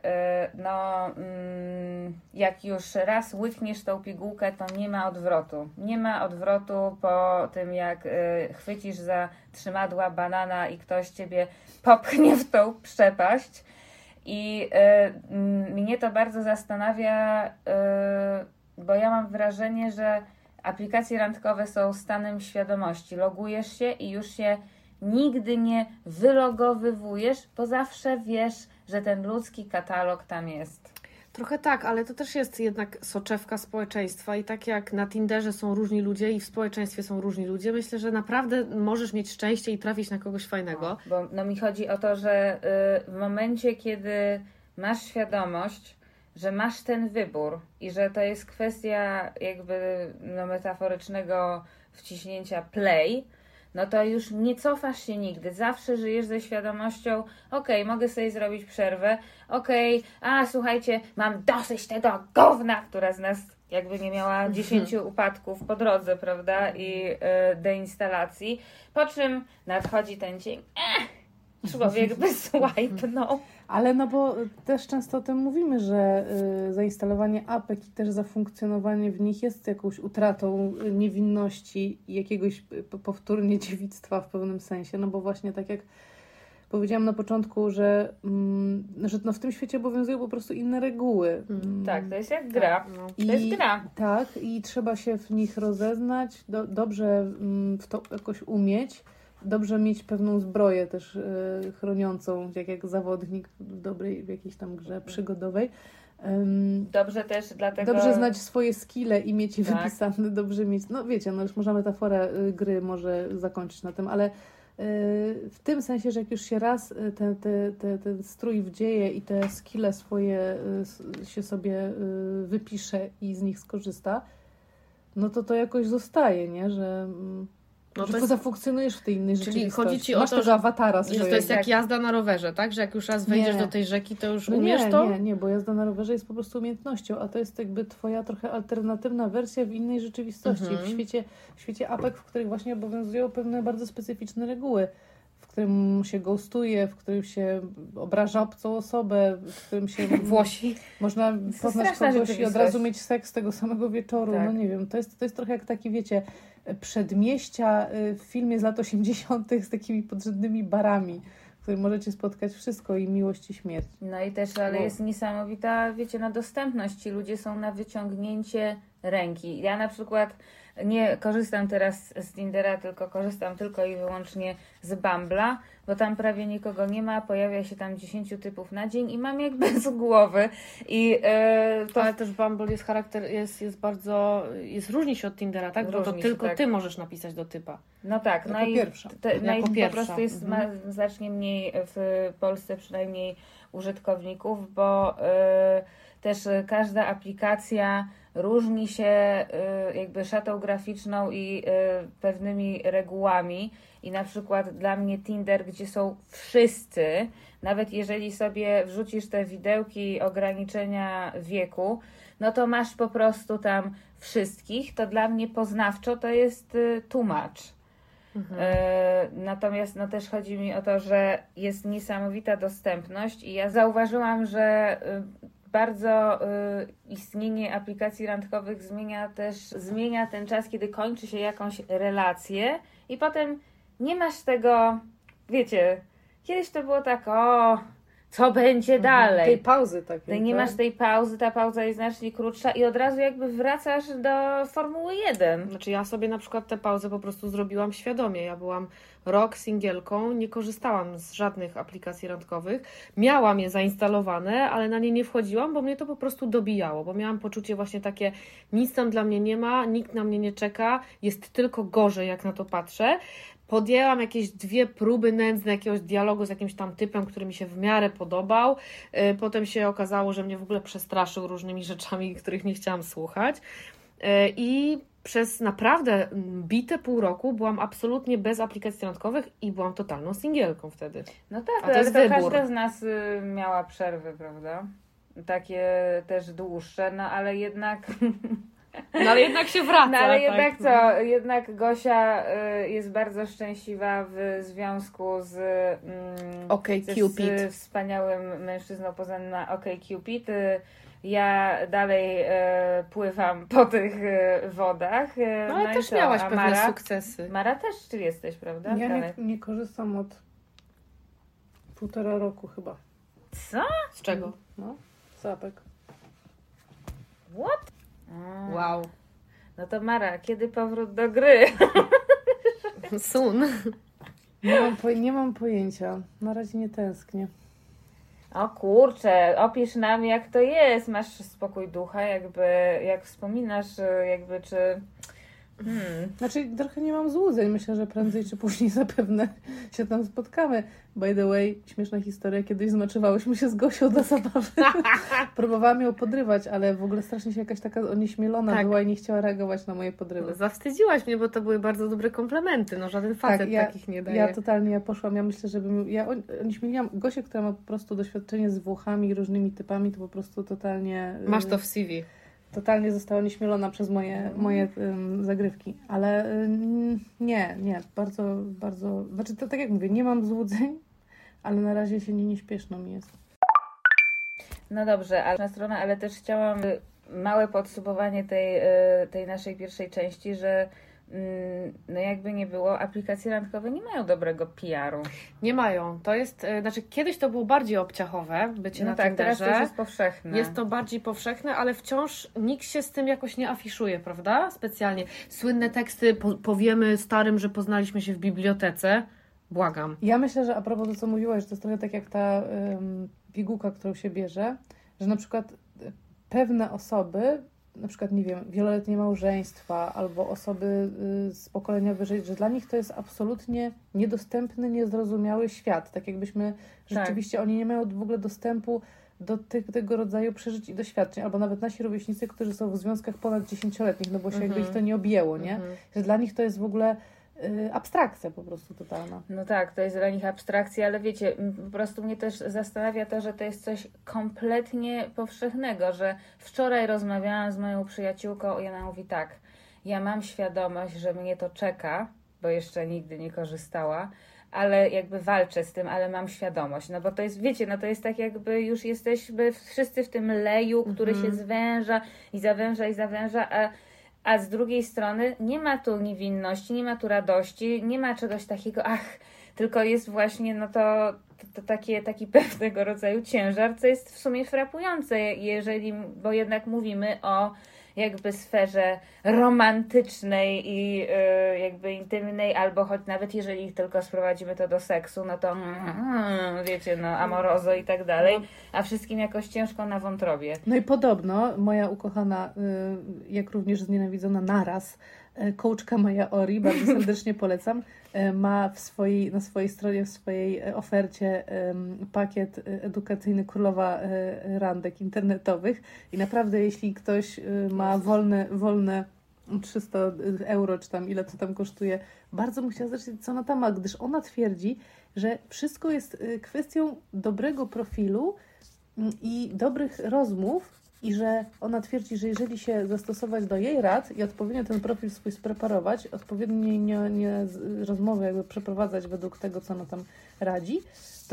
no, mm, jak już raz łykniesz tą pigułkę, to nie ma odwrotu. Nie ma odwrotu po tym, jak y, chwycisz za trzymadła banana i ktoś ciebie popchnie w tą przepaść. I mnie to bardzo zastanawia, bo ja mam wrażenie, że aplikacje randkowe są stanem świadomości. Logujesz się i już się nigdy nie wylogowywujesz, bo zawsze wiesz, że ten ludzki katalog tam jest. Trochę tak, ale to też jest jednak soczewka społeczeństwa i tak jak na Tinderze są różni ludzie i w społeczeństwie są różni ludzie, myślę, że naprawdę możesz mieć szczęście i trafić na kogoś fajnego. Bo no, mi chodzi o to, że y, w momencie, kiedy masz świadomość, że masz ten wybór i że to jest kwestia jakby no, metaforycznego wciśnięcia play, no to już nie cofasz się nigdy. Zawsze żyjesz ze świadomością, okej, mogę sobie zrobić przerwę, okej, a słuchajcie, mam dosyć tego gówna, która z nas jakby nie miała 10 upadków po drodze, prawda, i y, deinstalacji. Po czym nadchodzi ten dzień, eh, człowiek by swajpnął. Ale no bo też często o tym mówimy, że y, zainstalowanie apek i też zafunkcjonowanie w nich jest jakąś utratą niewinności i jakiegoś powtórnie dziewictwa w pewnym sensie, no bo właśnie tak jak powiedziałam na początku, że, mm, że no w tym świecie obowiązują po prostu inne reguły. Mm, Tak, to jest jak gra. No. To jest gra. Tak, i trzeba się w nich rozeznać, do, dobrze mm, w to jakoś umieć, dobrze mieć pewną zbroję też y, chroniącą, jak, jak zawodnik w dobrej, w jakiejś tam grze przygodowej. Ym, Dobrze też dlatego... Dobrze znać swoje skille i mieć je Tak. wypisane, dobrze mieć, no wiecie, no już można metaforę y, gry może zakończyć na tym, ale y, w tym sensie, że jak już się raz ten, te, te, ten strój wdzieje i te skille swoje y, się sobie y, wypisze i z nich skorzysta, no to to jakoś zostaje, nie? Że, mm, No że to jest- zafunkcjonujesz w tej innej Czyli rzeczywistości. chodzi ci o Masz to, tego że- awatara Że to jest jak jazda na rowerze, tak? Że jak już raz wejdziesz Nie. do tej rzeki, to już No umiesz nie, to? Nie, nie, bo jazda na rowerze jest po prostu umiejętnością, a to jest jakby twoja trochę alternatywna wersja w innej rzeczywistości. Mhm. W świecie, w świecie apek, w których właśnie obowiązują pewne bardzo specyficzne reguły, w którym się ghostuje, w którym się obraża obcą osobę, w którym się Włosi. można to poznać kogoś i od razu mieć seks tego samego wieczoru. Tak. No nie wiem, to jest, to jest trochę jak taki, wiecie, przedmieścia y, w filmie z lat 80. z takimi podrzędnymi barami, w którym możecie spotkać wszystko i miłość i śmierć. No i też, ale No. jest niesamowita, wiecie, na dostępność. Ci ludzie są na wyciągnięcie ręki. Ja na przykład nie korzystam teraz z Tindera, tylko korzystam tylko i wyłącznie z Bambla, bo tam prawie nikogo nie ma, pojawia się tam 10 typów na dzień i mam jakby z głowy. I e, to Ale też Bumble jest charakter, jest, jest bardzo, jest różni się od Tindera, tak? Bo to Różni się, tylko tak. ty możesz napisać do typa. No tak, no Jako i, pierwsza. Te, no i Jako po pierwsza, prostu jest mhm. ma, znacznie mniej w Polsce przynajmniej użytkowników, bo y, też każda aplikacja różni się y, jakby szatą graficzną i y, pewnymi regułami. I na przykład dla mnie Tinder, gdzie są wszyscy, nawet jeżeli sobie wrzucisz te widełki ograniczenia wieku, no to masz po prostu tam wszystkich, to dla mnie poznawczo to jest y, tłumacz. E, Natomiast no, też chodzi mi o to, że jest niesamowita dostępność i ja zauważyłam, że bardzo y, istnienie aplikacji randkowych zmienia też zmienia ten czas, kiedy kończy się jakąś relację i potem nie masz tego, wiecie, kiedyś to było tak, o, co będzie dalej? Tej pauzy takiej. I nie tak? masz tej pauzy, ta pauza jest znacznie krótsza i od razu jakby wracasz do Formuły 1. Znaczy ja sobie na przykład tę pauzę po prostu zrobiłam świadomie. Ja byłam rok singielką, nie korzystałam z żadnych aplikacji randkowych. Miałam je zainstalowane, ale na nie nie wchodziłam, bo mnie to po prostu dobijało, bo miałam poczucie właśnie takie, nic tam dla mnie nie ma, nikt na mnie nie czeka, jest tylko gorzej, jak na to patrzę. Podjęłam jakieś dwie próby nędzne jakiegoś dialogu z jakimś tam typem, który mi się w miarę podobał. Yy, Potem się okazało, że mnie w ogóle przestraszył różnymi rzeczami, których nie chciałam słuchać. Yy, I przez naprawdę bite pół roku byłam absolutnie bez aplikacji randkowych i byłam totalną singielką wtedy. No A tak, to ale jest to każda z nas y, miała przerwy, prawda? Takie też dłuższe, no ale jednak. No ale jednak się wraca. No ale tak, jednak no. co? Jednak Gosia y, jest bardzo szczęśliwa w związku z. Mm, Okej, ze Cupid. Z wspaniałym mężczyzną poza na OK Cupid. Y, Ja dalej y, pływam po tych y, wodach. y, No ale i też miałaś pewne Mara? sukcesy. Mara też czy jesteś, prawda? Ja nie, nie korzystam od półtora roku chyba. Co? Z czego? No, zapek. What? A. Wow. No to Mara, kiedy powrót do gry? Sun. Nie mam, po, nie mam pojęcia. Na razie nie tęsknię. O kurczę, opisz nam jak to jest. Masz spokój ducha, jakby jak wspominasz, jakby czy. Hmm. Znaczy, trochę nie mam złudzeń. Myślę, że prędzej czy później zapewne się tam spotkamy. By the way, śmieszna historia. Kiedyś zmaczowałyśmy się z Gosią dla zabawy. Próbowałam ją podrywać, ale w ogóle strasznie się jakaś taka onieśmielona Tak. była i nie chciała reagować na moje podrywy. Zawstydziłaś mnie, bo to były bardzo dobre komplementy. No żaden facet ja, takich nie daje. Ja totalnie ja poszłam, ja myślę, żebym. Ja on- onieśmieliłam Gosię, która ma po prostu doświadczenie z Włochami i różnymi typami, to po prostu totalnie. y, Masz to w CV. Totalnie została nieśmielona przez moje, moje ym, zagrywki. Ale ym, nie, nie, bardzo, bardzo. Znaczy, to tak jak mówię, nie mam złudzeń, ale na razie się nie, nie śpieszno mi jest. No dobrze, ale na stronę, ale też chciałam y, małe podsumowanie tej, y, tej naszej pierwszej części, że no jakby nie było, aplikacje randkowe nie mają dobrego PR-u. Nie mają. To jest, e, znaczy kiedyś to było bardziej obciachowe, bycie No na tak, teraz Tinderze. to już jest powszechne. Jest to bardziej powszechne, ale wciąż nikt się z tym jakoś nie afiszuje, prawda? Specjalnie. Słynne teksty, po, powiemy starym, że poznaliśmy się w bibliotece. Błagam. Ja myślę, że a propos to, co mówiłaś, że to jest trochę tak jak ta um, pigułka, którą się bierze, że na przykład y, pewne osoby, na przykład, nie wiem, wieloletnie małżeństwa albo osoby y, z pokolenia wyżej, że dla nich to jest absolutnie niedostępny, niezrozumiały świat. Tak jakbyśmy Tak. rzeczywiście, oni nie mają w ogóle dostępu do tych, tego rodzaju przeżyć i doświadczeń, albo nawet nasi rówieśnicy, którzy są w związkach ponad dziesięcioletnich, no bo się jakby Mhm. ich to nie objęło, nie? Mhm. Że dla nich to jest w ogóle abstrakcja po prostu totalna. No tak, to jest dla nich abstrakcja, ale wiecie, po prostu mnie też zastanawia to, że to jest coś kompletnie powszechnego, że wczoraj rozmawiałam z moją przyjaciółką i ona mówi tak, ja mam świadomość, że mnie to czeka, bo jeszcze nigdy nie korzystała, ale jakby walczę z tym, ale mam świadomość, no bo to jest, wiecie, no to jest tak jakby już jesteśmy wszyscy w tym leju, który się zwęża i zawęża i zawęża, a a z drugiej strony nie ma tu niewinności, nie ma tu radości, nie ma czegoś takiego, ach, tylko jest właśnie no to, to, to takie, taki pewnego rodzaju ciężar, co jest w sumie frapujące, jeżeli, bo jednak mówimy o jakby sferze romantycznej i y, jakby intymnej, albo choć nawet jeżeli tylko sprowadzimy to do seksu, no to mm, wiecie, no amorozo i tak dalej, a wszystkim jakoś ciężko na wątrobie. No i podobno moja ukochana, y, jak również znienawidzona naraz, y, coachka Maja Ori, bardzo serdecznie polecam, y, ma w swojej, na swojej stronie, w swojej e, ofercie pakiet y, edukacyjny Królowa Randek internetowych. I naprawdę jeśli ktoś ma wolne, wolne 300 euro, czy tam ile to tam kosztuje, bardzo bym chciała zobaczyć, co ona tam ma, gdyż ona twierdzi, że wszystko jest kwestią dobrego profilu mm, i dobrych rozmów i że ona twierdzi, że jeżeli się zastosować do jej rad i odpowiednio ten profil swój spreparować, odpowiednie nie, nie rozmowy jakby przeprowadzać według tego, co ona tam radzi,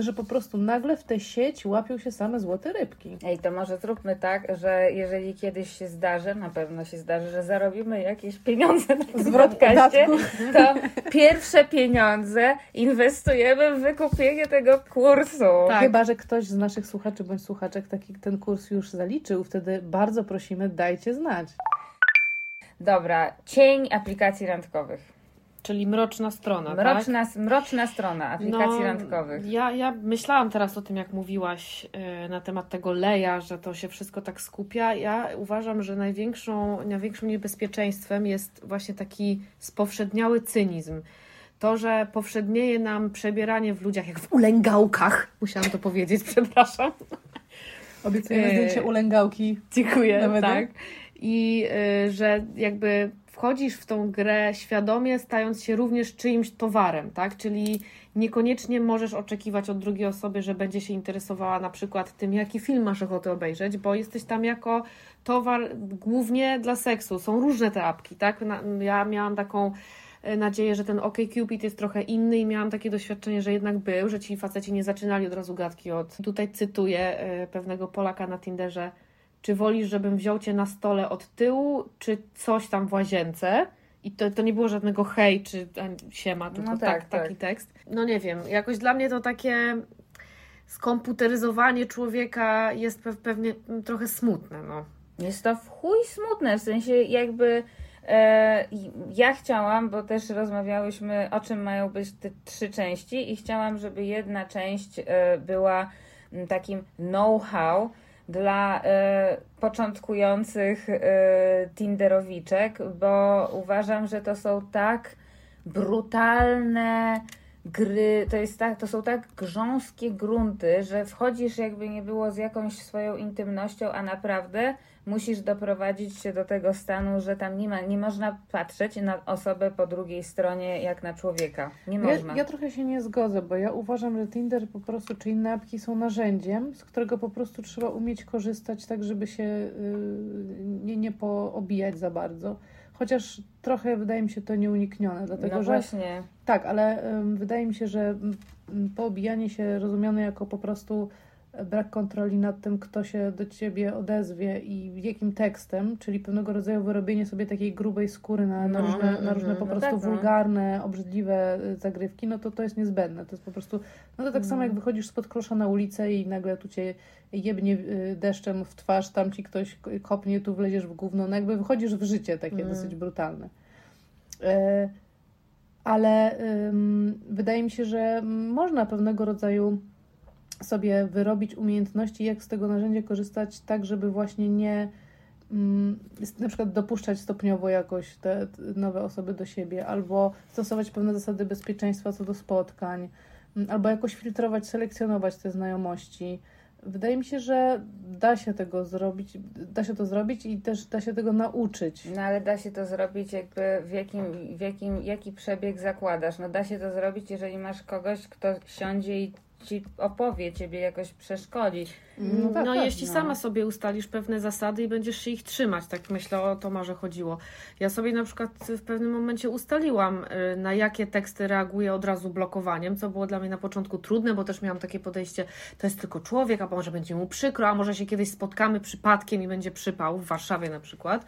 że po prostu nagle w tę sieć łapią się same złote rybki. Ej, to może zróbmy tak, że jeżeli kiedyś się zdarzy, na pewno się zdarzy, że zarobimy jakieś pieniądze na tym Zwrot podcaście, to pierwsze pieniądze inwestujemy w wykupienie tego kursu. Tak. Chyba, że ktoś z naszych słuchaczy bądź słuchaczek taki ten kurs już zaliczył, wtedy bardzo prosimy, dajcie znać. Dobra, cień aplikacji randkowych. Czyli mroczna strona, tak? Mroczna, mroczna strona aplikacji randkowych. Ja, ja myślałam teraz o tym, jak mówiłaś e, na temat tego leja, że to się wszystko tak skupia. Ja uważam, że największą, największym niebezpieczeństwem jest właśnie taki spowszedniały cynizm. To, że powszednieje nam przebieranie w ludziach jak w ulęgałkach. Musiałam to powiedzieć, przepraszam. Obiecujemy Eee, zdjęcie ulęgałki. Dziękuję, tak. I y, że jakby wchodzisz w tą grę świadomie, stając się również czyimś towarem, tak? Czyli niekoniecznie możesz oczekiwać od drugiej osoby, że będzie się interesowała na przykład tym, jaki film masz ochotę obejrzeć, bo jesteś tam jako towar głównie dla seksu. Są różne te apki, tak? Ja miałam taką e, nadzieję, że ten OkCupid jest trochę inny i miałam takie doświadczenie, że jednak był, że ci faceci nie zaczynali od razu gadki od... Tutaj cytuję e, pewnego Polaka na Tinderze, czy wolisz, żebym wziął cię na stole od tyłu, czy coś tam w łazience? I to, to nie było żadnego hej, czy siema, tylko No tak, tak, tak. taki tekst. No nie wiem, jakoś dla mnie to takie skomputeryzowanie człowieka jest pe- pewnie trochę smutne, no. Jest to w chuj smutne, w sensie jakby e, ja chciałam, bo też rozmawiałyśmy o czym mają być te trzy części i chciałam, żeby jedna część e, była takim know-how dla e, początkujących e, Tinderowiczek, bo uważam, że to są tak brutalne gry, to, jest tak, to są tak grząskie grunty, że wchodzisz jakby nie było z jakąś swoją intymnością, a naprawdę musisz doprowadzić się do tego stanu, że tam nie ma, nie można patrzeć na osobę po drugiej stronie jak na człowieka. Nie można. Ja, ja trochę się nie zgodzę, bo ja uważam, że Tinder po prostu, czy inne apki są narzędziem, z którego po prostu trzeba umieć korzystać tak, żeby się y, nie, nie poobijać za bardzo. Chociaż trochę wydaje mi się to nieuniknione, dlatego no że właśnie. tak, ale ym, wydaje mi się, że ym, ym, poobijanie się rozumiane jako po prostu brak kontroli nad tym, kto się do ciebie odezwie i jakim tekstem, czyli pewnego rodzaju wyrobienie sobie takiej grubej skóry na, na No, różne, na mhm. różne po No prostu tak, no. wulgarne, obrzydliwe y, zagrywki, no to to jest niezbędne. To jest po prostu, no to tak samo jak wychodzisz spod klosza na ulicę i nagle tu cię jebnie y, deszczem w twarz, tam ci ktoś kopnie, tu wleziesz w gówno, no jakby wychodzisz w życie takie Mhm. dosyć brutalne. E, ale wydaje mi się, że można pewnego rodzaju sobie wyrobić umiejętności, jak z tego narzędzia korzystać, tak, żeby właśnie nie mm, na przykład dopuszczać stopniowo jakoś te te nowe osoby do siebie, albo stosować pewne zasady bezpieczeństwa co do spotkań, mm, albo jakoś filtrować, selekcjonować te znajomości. Wydaje mi się, że da się tego zrobić, da się to zrobić i też da się tego nauczyć. No ale da się to zrobić jakby w jakim, w jakim, jaki przebieg zakładasz. No da się to zrobić, jeżeli masz kogoś, kto siądzie i ci opowie, ciebie jakoś przeszkoli. No, tak, tak, jeśli no. sama sobie ustalisz pewne zasady i będziesz się ich trzymać, tak myślę o Tomarze chodziło. Ja sobie na przykład w pewnym momencie ustaliłam, y, na jakie teksty reaguję od razu blokowaniem, co było dla mnie na początku trudne, bo też miałam takie podejście, to jest tylko człowiek, a może będzie mu przykro, a może się kiedyś spotkamy przypadkiem i będzie przypał, w Warszawie na przykład.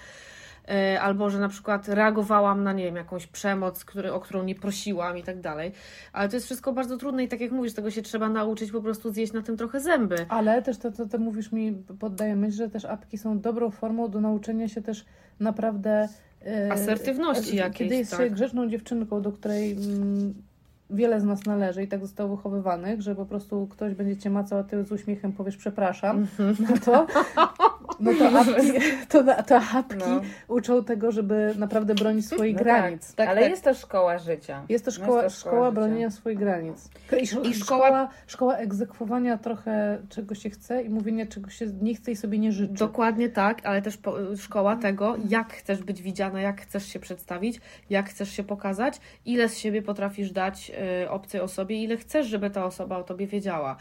Y, Albo, że na przykład reagowałam na, nie wiem, jakąś przemoc, który, o którą nie prosiłam i tak dalej. Ale to jest wszystko bardzo trudne i tak jak mówisz, tego się trzeba nauczyć po prostu zjeść na tym trochę zęby. Ale też to, to, to mówisz mi, poddaję myśl, że też apki są dobrą formą do nauczenia się też naprawdę e, Asertywności e, jakiejś, Kiedy jest tak. się grzeczną dziewczynką, do której mm, wiele z nas należy i tak zostało wychowywanych, że po prostu ktoś będzie cię macał, a ty z uśmiechem powiesz przepraszam, Mhm. no to, no to apki, to, to apki No. uczą tego, żeby naprawdę bronić swoich No granic. Tak, ale jest to szkoła życia. Jest to No szkoła, jest to szkoła szkoła bronienia swoich granic. I, sz- I szkoła, szkoła- szkoła egzekwowania trochę czego się chce i mówienia czego się nie chce i sobie nie życzy. Dokładnie tak, ale też po, szkoła tego, jak chcesz być widziana, jak chcesz się przedstawić, jak chcesz się pokazać, ile z siebie potrafisz dać obcej osobie, ile chcesz, żeby ta osoba o tobie wiedziała.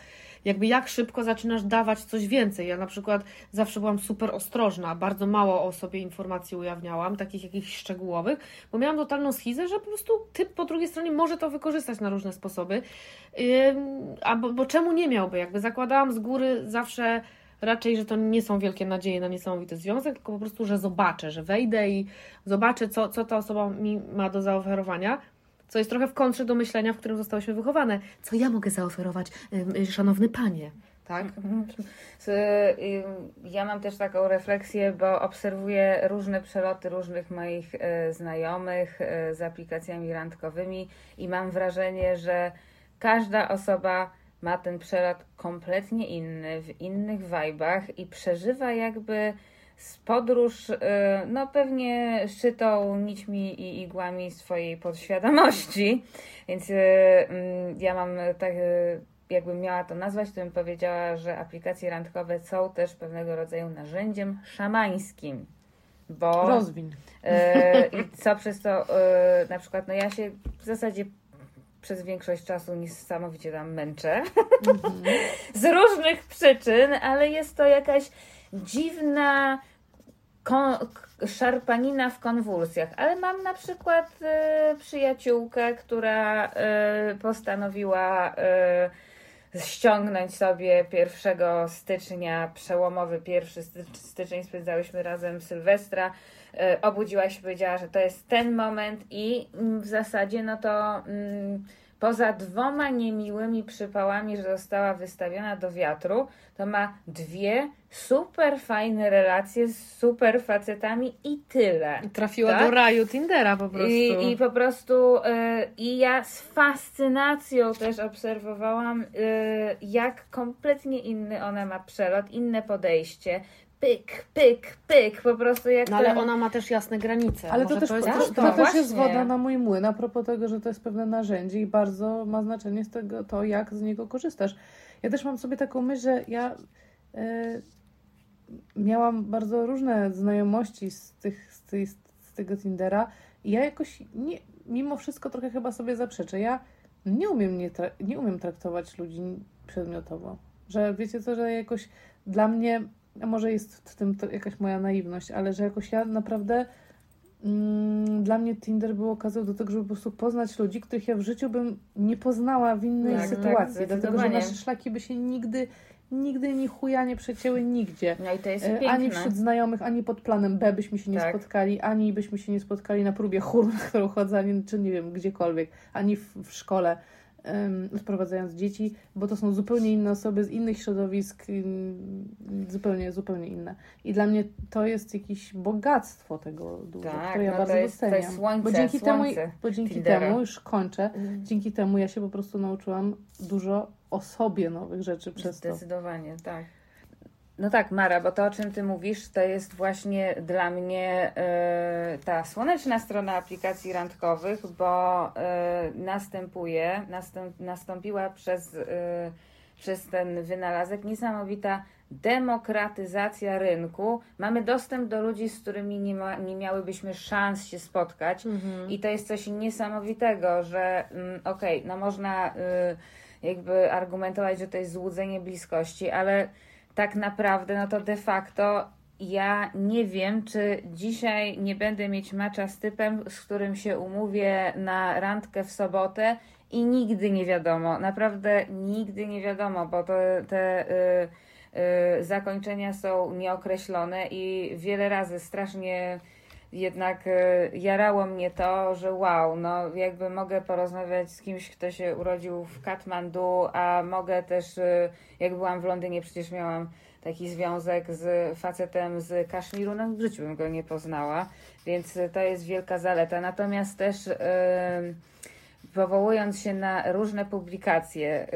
Jakby jak szybko zaczynasz dawać coś więcej. Ja na przykład zawsze byłam super ostrożna, bardzo mało o sobie informacji ujawniałam, takich jakichś szczegółowych, bo miałam totalną schizę, że po prostu typ po drugiej stronie może to wykorzystać na różne sposoby. A bo, bo czemu nie miałby? Jakby zakładałam z góry zawsze raczej, że to nie są wielkie nadzieje na niesamowity związek, tylko po prostu, że zobaczę, że wejdę i zobaczę, co, co ta osoba mi ma do zaoferowania. Co jest trochę w kontrze do myślenia, w którym zostałyśmy wychowane. Co ja mogę zaoferować, y, szanowny panie? Tak? Y, Ja mam też taką refleksję, bo obserwuję różne przeloty różnych moich e, znajomych z aplikacjami randkowymi i mam wrażenie, że każda osoba ma ten przelot kompletnie inny, w innych wajbach i przeżywa jakby z podróż, e, no pewnie szytą nićmi i igłami swojej podświadomości. Więc e, mm, ja mam tak, e, jakbym miała to nazwać, to bym powiedziała, że aplikacje randkowe są też pewnego rodzaju narzędziem szamańskim. Bo Rozwiń. e, i co przez to na przykład, no ja się w zasadzie przez większość czasu niesamowicie tam męczę z różnych przyczyn, ale jest to jakaś dziwna kon- szarpanina w konwulsjach. Ale mam na przykład e, przyjaciółkę, która e, postanowiła e, ściągnąć sobie 1 stycznia, przełomowy pierwszy sty- styczeń, spędzałyśmy razem Sylwestra. E, Obudziła się, powiedziała, że to jest ten moment i mm, w zasadzie no to mm, poza dwoma niemiłymi przypałami, że została wystawiona do wiatru, to ma dwie super fajne relacje z super facetami i tyle. Trafiła Tak? do raju Tindera po prostu. I, I po prostu y, i ja z fascynacją też obserwowałam, y, jak kompletnie inny ona ma przelot, inne podejście. Pyk, pyk, pyk, po prostu jak No ale ten- ona ma też jasne granice. Ale Może to też, jest to, też to, to. też jest woda na mój młyn, a propos tego, że to jest pewne narzędzie i bardzo ma znaczenie z tego to, jak z niego korzystasz. Ja też mam sobie taką myśl, że ja e, miałam bardzo różne znajomości z, tych, z, tej, z tego Tindera i ja jakoś nie, mimo wszystko trochę chyba sobie zaprzeczę. Ja nie umiem, nie, tra- nie umiem traktować ludzi przedmiotowo. Że wiecie co, że jakoś dla mnie, a może jest w tym to jakaś moja naiwność, ale że jakoś ja naprawdę mm, dla mnie Tinder był okazją do tego, żeby po prostu poznać ludzi, których ja w życiu bym nie poznała w innej Tak, tak, sytuacji, dlatego że nasze szlaki by się nigdy nigdy ni chuja nie przecięły nigdzie. No i to jest E, piękne. Ani wśród znajomych, ani pod planem B byśmy się nie Tak. spotkali, ani byśmy się nie spotkali na próbie chóru, na którą chodzę, ani, czy nie wiem, gdziekolwiek, ani w, w szkole, odprowadzając dzieci, bo to są zupełnie inne osoby z innych środowisk, zupełnie, zupełnie inne. I dla mnie to jest jakieś bogactwo tego dużo, Tak, które ja no bardzo to jest- to doceniam. jest słońce, bo dzięki, słońce temu, bo dzięki temu, już kończę, Mhm. dzięki temu ja się po prostu nauczyłam dużo o sobie nowych rzeczy przez to. Zdecydowanie, tak. No tak, Mara, bo to o czym ty mówisz, to jest właśnie dla mnie e, ta słoneczna strona aplikacji randkowych, bo e, następuje, nastąp, nastąpiła przez, e, przez ten wynalazek niesamowita demokratyzacja rynku. Mamy dostęp do ludzi, z którymi nie, ma, nie miałybyśmy szans się spotkać. I to jest coś niesamowitego, że mm, okej, no można y, jakby argumentować, że to jest złudzenie bliskości, ale tak naprawdę, no to de facto ja nie wiem, czy dzisiaj nie będę mieć macza z typem, z którym się umówię na randkę w sobotę i nigdy nie wiadomo, naprawdę nigdy nie wiadomo, bo to, te y, y, zakończenia są nieokreślone i wiele razy strasznie jednak y, jarało mnie to, że wow, no jakby mogę porozmawiać z kimś, kto się urodził w Katmandu, a mogę też, y, jak byłam w Londynie, przecież miałam taki związek z facetem z Kaszmiru, no w życiu bym go nie poznała, więc to jest wielka zaleta. Natomiast też y, powołując się na różne publikacje,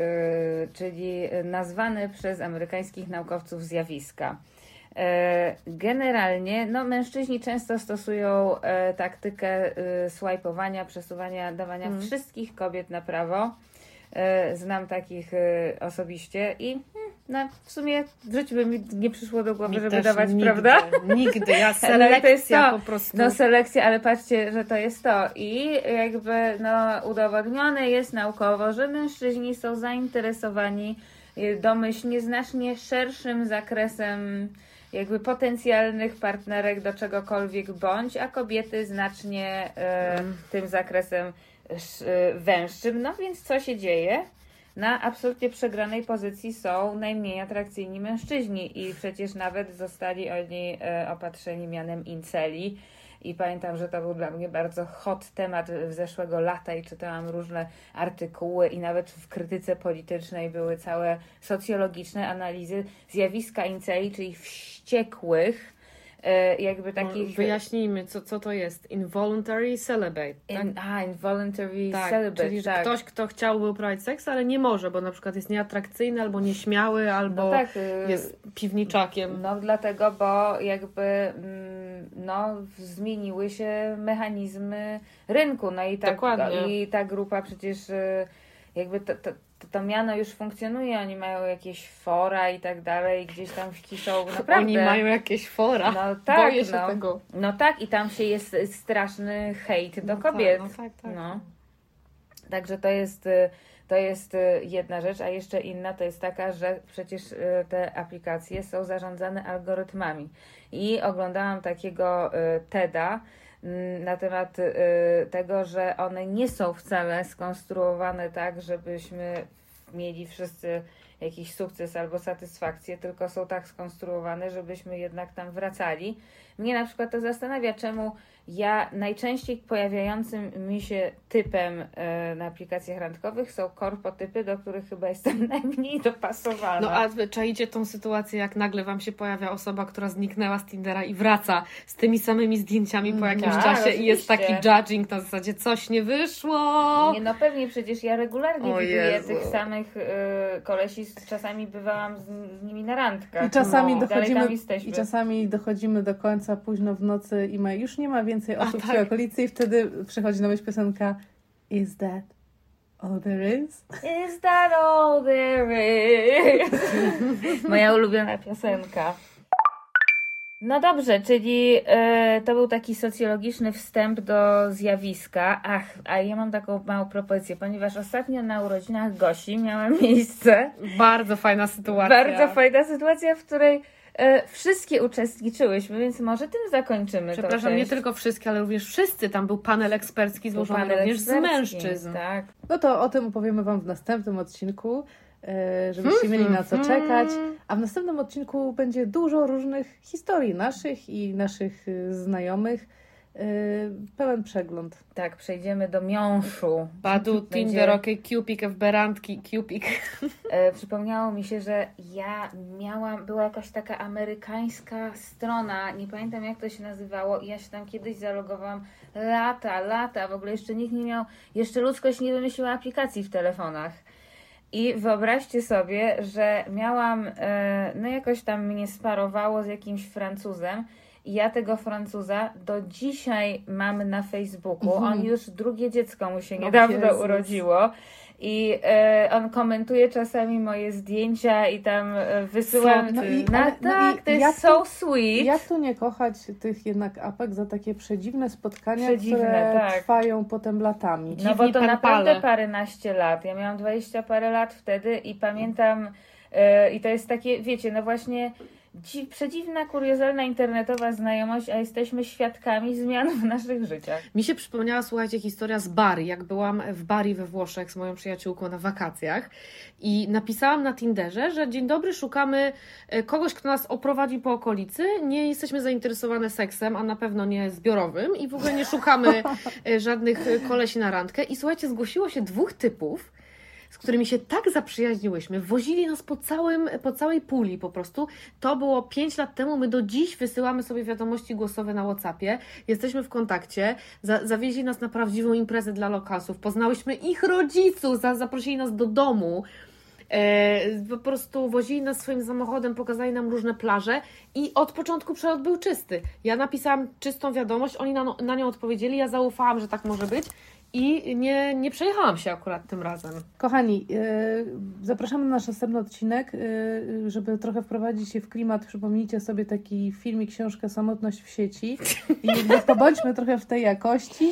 czyli nazwane przez amerykańskich naukowców zjawiska. E, Generalnie no, mężczyźni często stosują e, taktykę e, swajpowania, przesuwania, dawania Mhm. wszystkich kobiet na prawo. Znam takich osobiście i hmm, no, w sumie w życiu by mi nie przyszło do głowy, Mi żeby dawać, nigdy, prawda? Nigdy, ja Ale to jest selekcja to. po prostu. No selekcja, ale patrzcie, że to jest to. I jakby no, udowodnione jest naukowo, że mężczyźni są zainteresowani domyślnie znacznie szerszym zakresem jakby potencjalnych partnerek do czegokolwiek bądź, a kobiety znacznie e, tym zakresem e, węższym. No więc co się dzieje? Na absolutnie przegranej pozycji są najmniej atrakcyjni mężczyźni i przecież nawet zostali oni e, opatrzeni mianem inceli. I pamiętam, że to był dla mnie bardzo hot temat w zeszłego lata i czytałam różne artykuły i nawet w krytyce politycznej były całe socjologiczne analizy zjawiska inceli, czyli wściekłych, jakby takich... Wyjaśnijmy, co, co to jest. Involuntary celibate. Tak? In, a, involuntary tak, celibate, czyli tak. ktoś, kto chciałby uprawiać seks, ale nie może, bo na przykład jest nieatrakcyjny, albo nieśmiały, albo No tak, y, jest piwniczakiem. No dlatego, bo jakby mm, no, zmieniły się mechanizmy rynku. No i tak, Dokładnie. i ta grupa przecież y, jakby to, to miano już funkcjonuje, oni mają jakieś fora i tak dalej, gdzieś tam kiszą naprawdę. Oni mają jakieś fora. No tak, Boję się no. tego. No tak, i tam się jest straszny hejt do No kobiet. Tak, no tak, tak. No. Także to jest, to jest y, jedna rzecz, a jeszcze inna to jest taka, że przecież y, te aplikacje są zarządzane algorytmami. I oglądałam takiego y, TEDa na temat y, tego, że one nie są wcale skonstruowane tak, żebyśmy mieli wszyscy jakiś sukces albo satysfakcję, tylko są tak skonstruowane, żebyśmy jednak tam wracali. Mnie na przykład to zastanawia, czemu ja najczęściej pojawiającym mi się typem e, na aplikacjach randkowych są korpotypy, do których chyba jestem najmniej dopasowana. No a wy czaicie tą sytuację, jak nagle wam się pojawia osoba, która zniknęła z Tindera i wraca z tymi samymi zdjęciami po jakimś tak, czasie i jest taki judging na zasadzie coś nie wyszło. Nie, no pewnie, przecież ja regularnie O widuję Jezu. tych samych y, kolesi, czasami bywałam z, z nimi na randkach. I czasami, no, dalej dochodzimy. I czasami dochodzimy do końca późno w nocy i ma, już nie ma więcej osób w tak. tej okolicy i wtedy przychodzi na myśl piosenka Is that all there is? Is that all there is? Moja ulubiona piosenka. No dobrze, czyli e, to był taki socjologiczny wstęp do zjawiska. Ach, a ja mam taką małą propozycję, ponieważ ostatnio na urodzinach Gosi miała miejsce Bardzo fajna sytuacja. bardzo fajna sytuacja, w której e, wszystkie uczestniczyłyśmy, więc może tym zakończymy. Przepraszam, nie tylko wszystkie, ale również wszyscy. Tam był panel ekspercki złożony panel również z ekspercki, mężczyzn. Tak. No to o tym opowiemy Wam w następnym odcinku. e, żebyście mieli na co czekać. A w następnym odcinku będzie dużo różnych historii naszych i naszych y, znajomych. Y, Pełen przegląd. Tak, przejdziemy do miąższu. Badu, Będzie- Tinder, okej, Cupik, Fberantki, Cupik. E, przypomniało mi się, że ja miałam, była jakaś taka amerykańska strona, nie pamiętam jak to się nazywało, i ja się tam kiedyś zalogowałam lata, lata, w ogóle jeszcze nikt nie miał, jeszcze ludzkość nie wymyśliła aplikacji w telefonach. I wyobraźcie sobie, że miałam, e, no jakoś tam mnie sparowało z jakimś Francuzem. Ja tego Francuza do dzisiaj mam na Facebooku. On już drugie dziecko mu się niedawno Jezus. urodziło. I e, on komentuje czasami moje zdjęcia i tam e, wysyłam. Foty. No i- no, ale- no tak, i to jest so sweet. Jak tu nie kochać tych jednak apek za takie przedziwne spotkania, Przedziwne, które tak. trwają potem latami? No bo Dziwni to naprawdę paręnaście lat. Ja miałam 20 parę lat wtedy i pamiętam, e, i to jest takie, wiecie, no właśnie dzi- przedziwna, kuriozalna internetowa znajomość, a jesteśmy świadkami zmian w naszych życiach. Mi się przypomniała, słuchajcie, historia z Bari, jak byłam w Bari we Włoszech z moją przyjaciółką na wakacjach i napisałam na Tinderze, że dzień dobry, szukamy e, kogoś, kto nas oprowadzi po okolicy, nie jesteśmy zainteresowane seksem, a na pewno nie zbiorowym i w ogóle nie szukamy e, żadnych kolesi na randkę. I słuchajcie, zgłosiło się dwóch typów, z którymi się tak zaprzyjaźniłyśmy, wozili nas po, całym, po całej puli po prostu. To było 5 lat temu, my do dziś wysyłamy sobie wiadomości głosowe na Whatsappie, jesteśmy w kontakcie, za, zawieźli nas na prawdziwą imprezę dla lokalsów, poznałyśmy ich rodziców, za, zaprosili nas do domu, e, po prostu wozili nas swoim samochodem, pokazali nam różne plaże i od początku przelot był czysty. Ja napisałam czystą wiadomość, oni na, na nią odpowiedzieli, ja zaufałam, że tak może być i nie, nie przejechałam się akurat tym razem. Kochani, yy, zapraszamy na nasz następny odcinek, yy, żeby trochę wprowadzić się w klimat. Przypomnijcie sobie taki film i książkę Samotność w sieci i jakby pobądźmy trochę w tej jakości.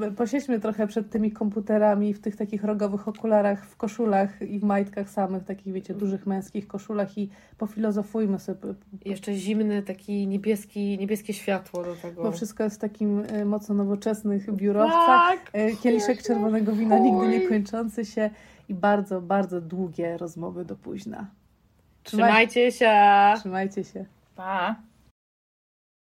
Yy, posiedźmy trochę przed tymi komputerami w tych takich rogowych okularach, w koszulach i w majtkach samych, takich wiecie, dużych męskich koszulach i pofilozofujmy sobie, Jeszcze zimny, taki niebieski, niebieskie światło do tego. bo wszystko jest w takim mocno nowoczesnych biurowcach. Tak! E, Kieliszek czerwonego wina nigdy nie kończący się i bardzo, bardzo długie rozmowy do późna. Trzymajcie się! Trzymajcie się. Pa!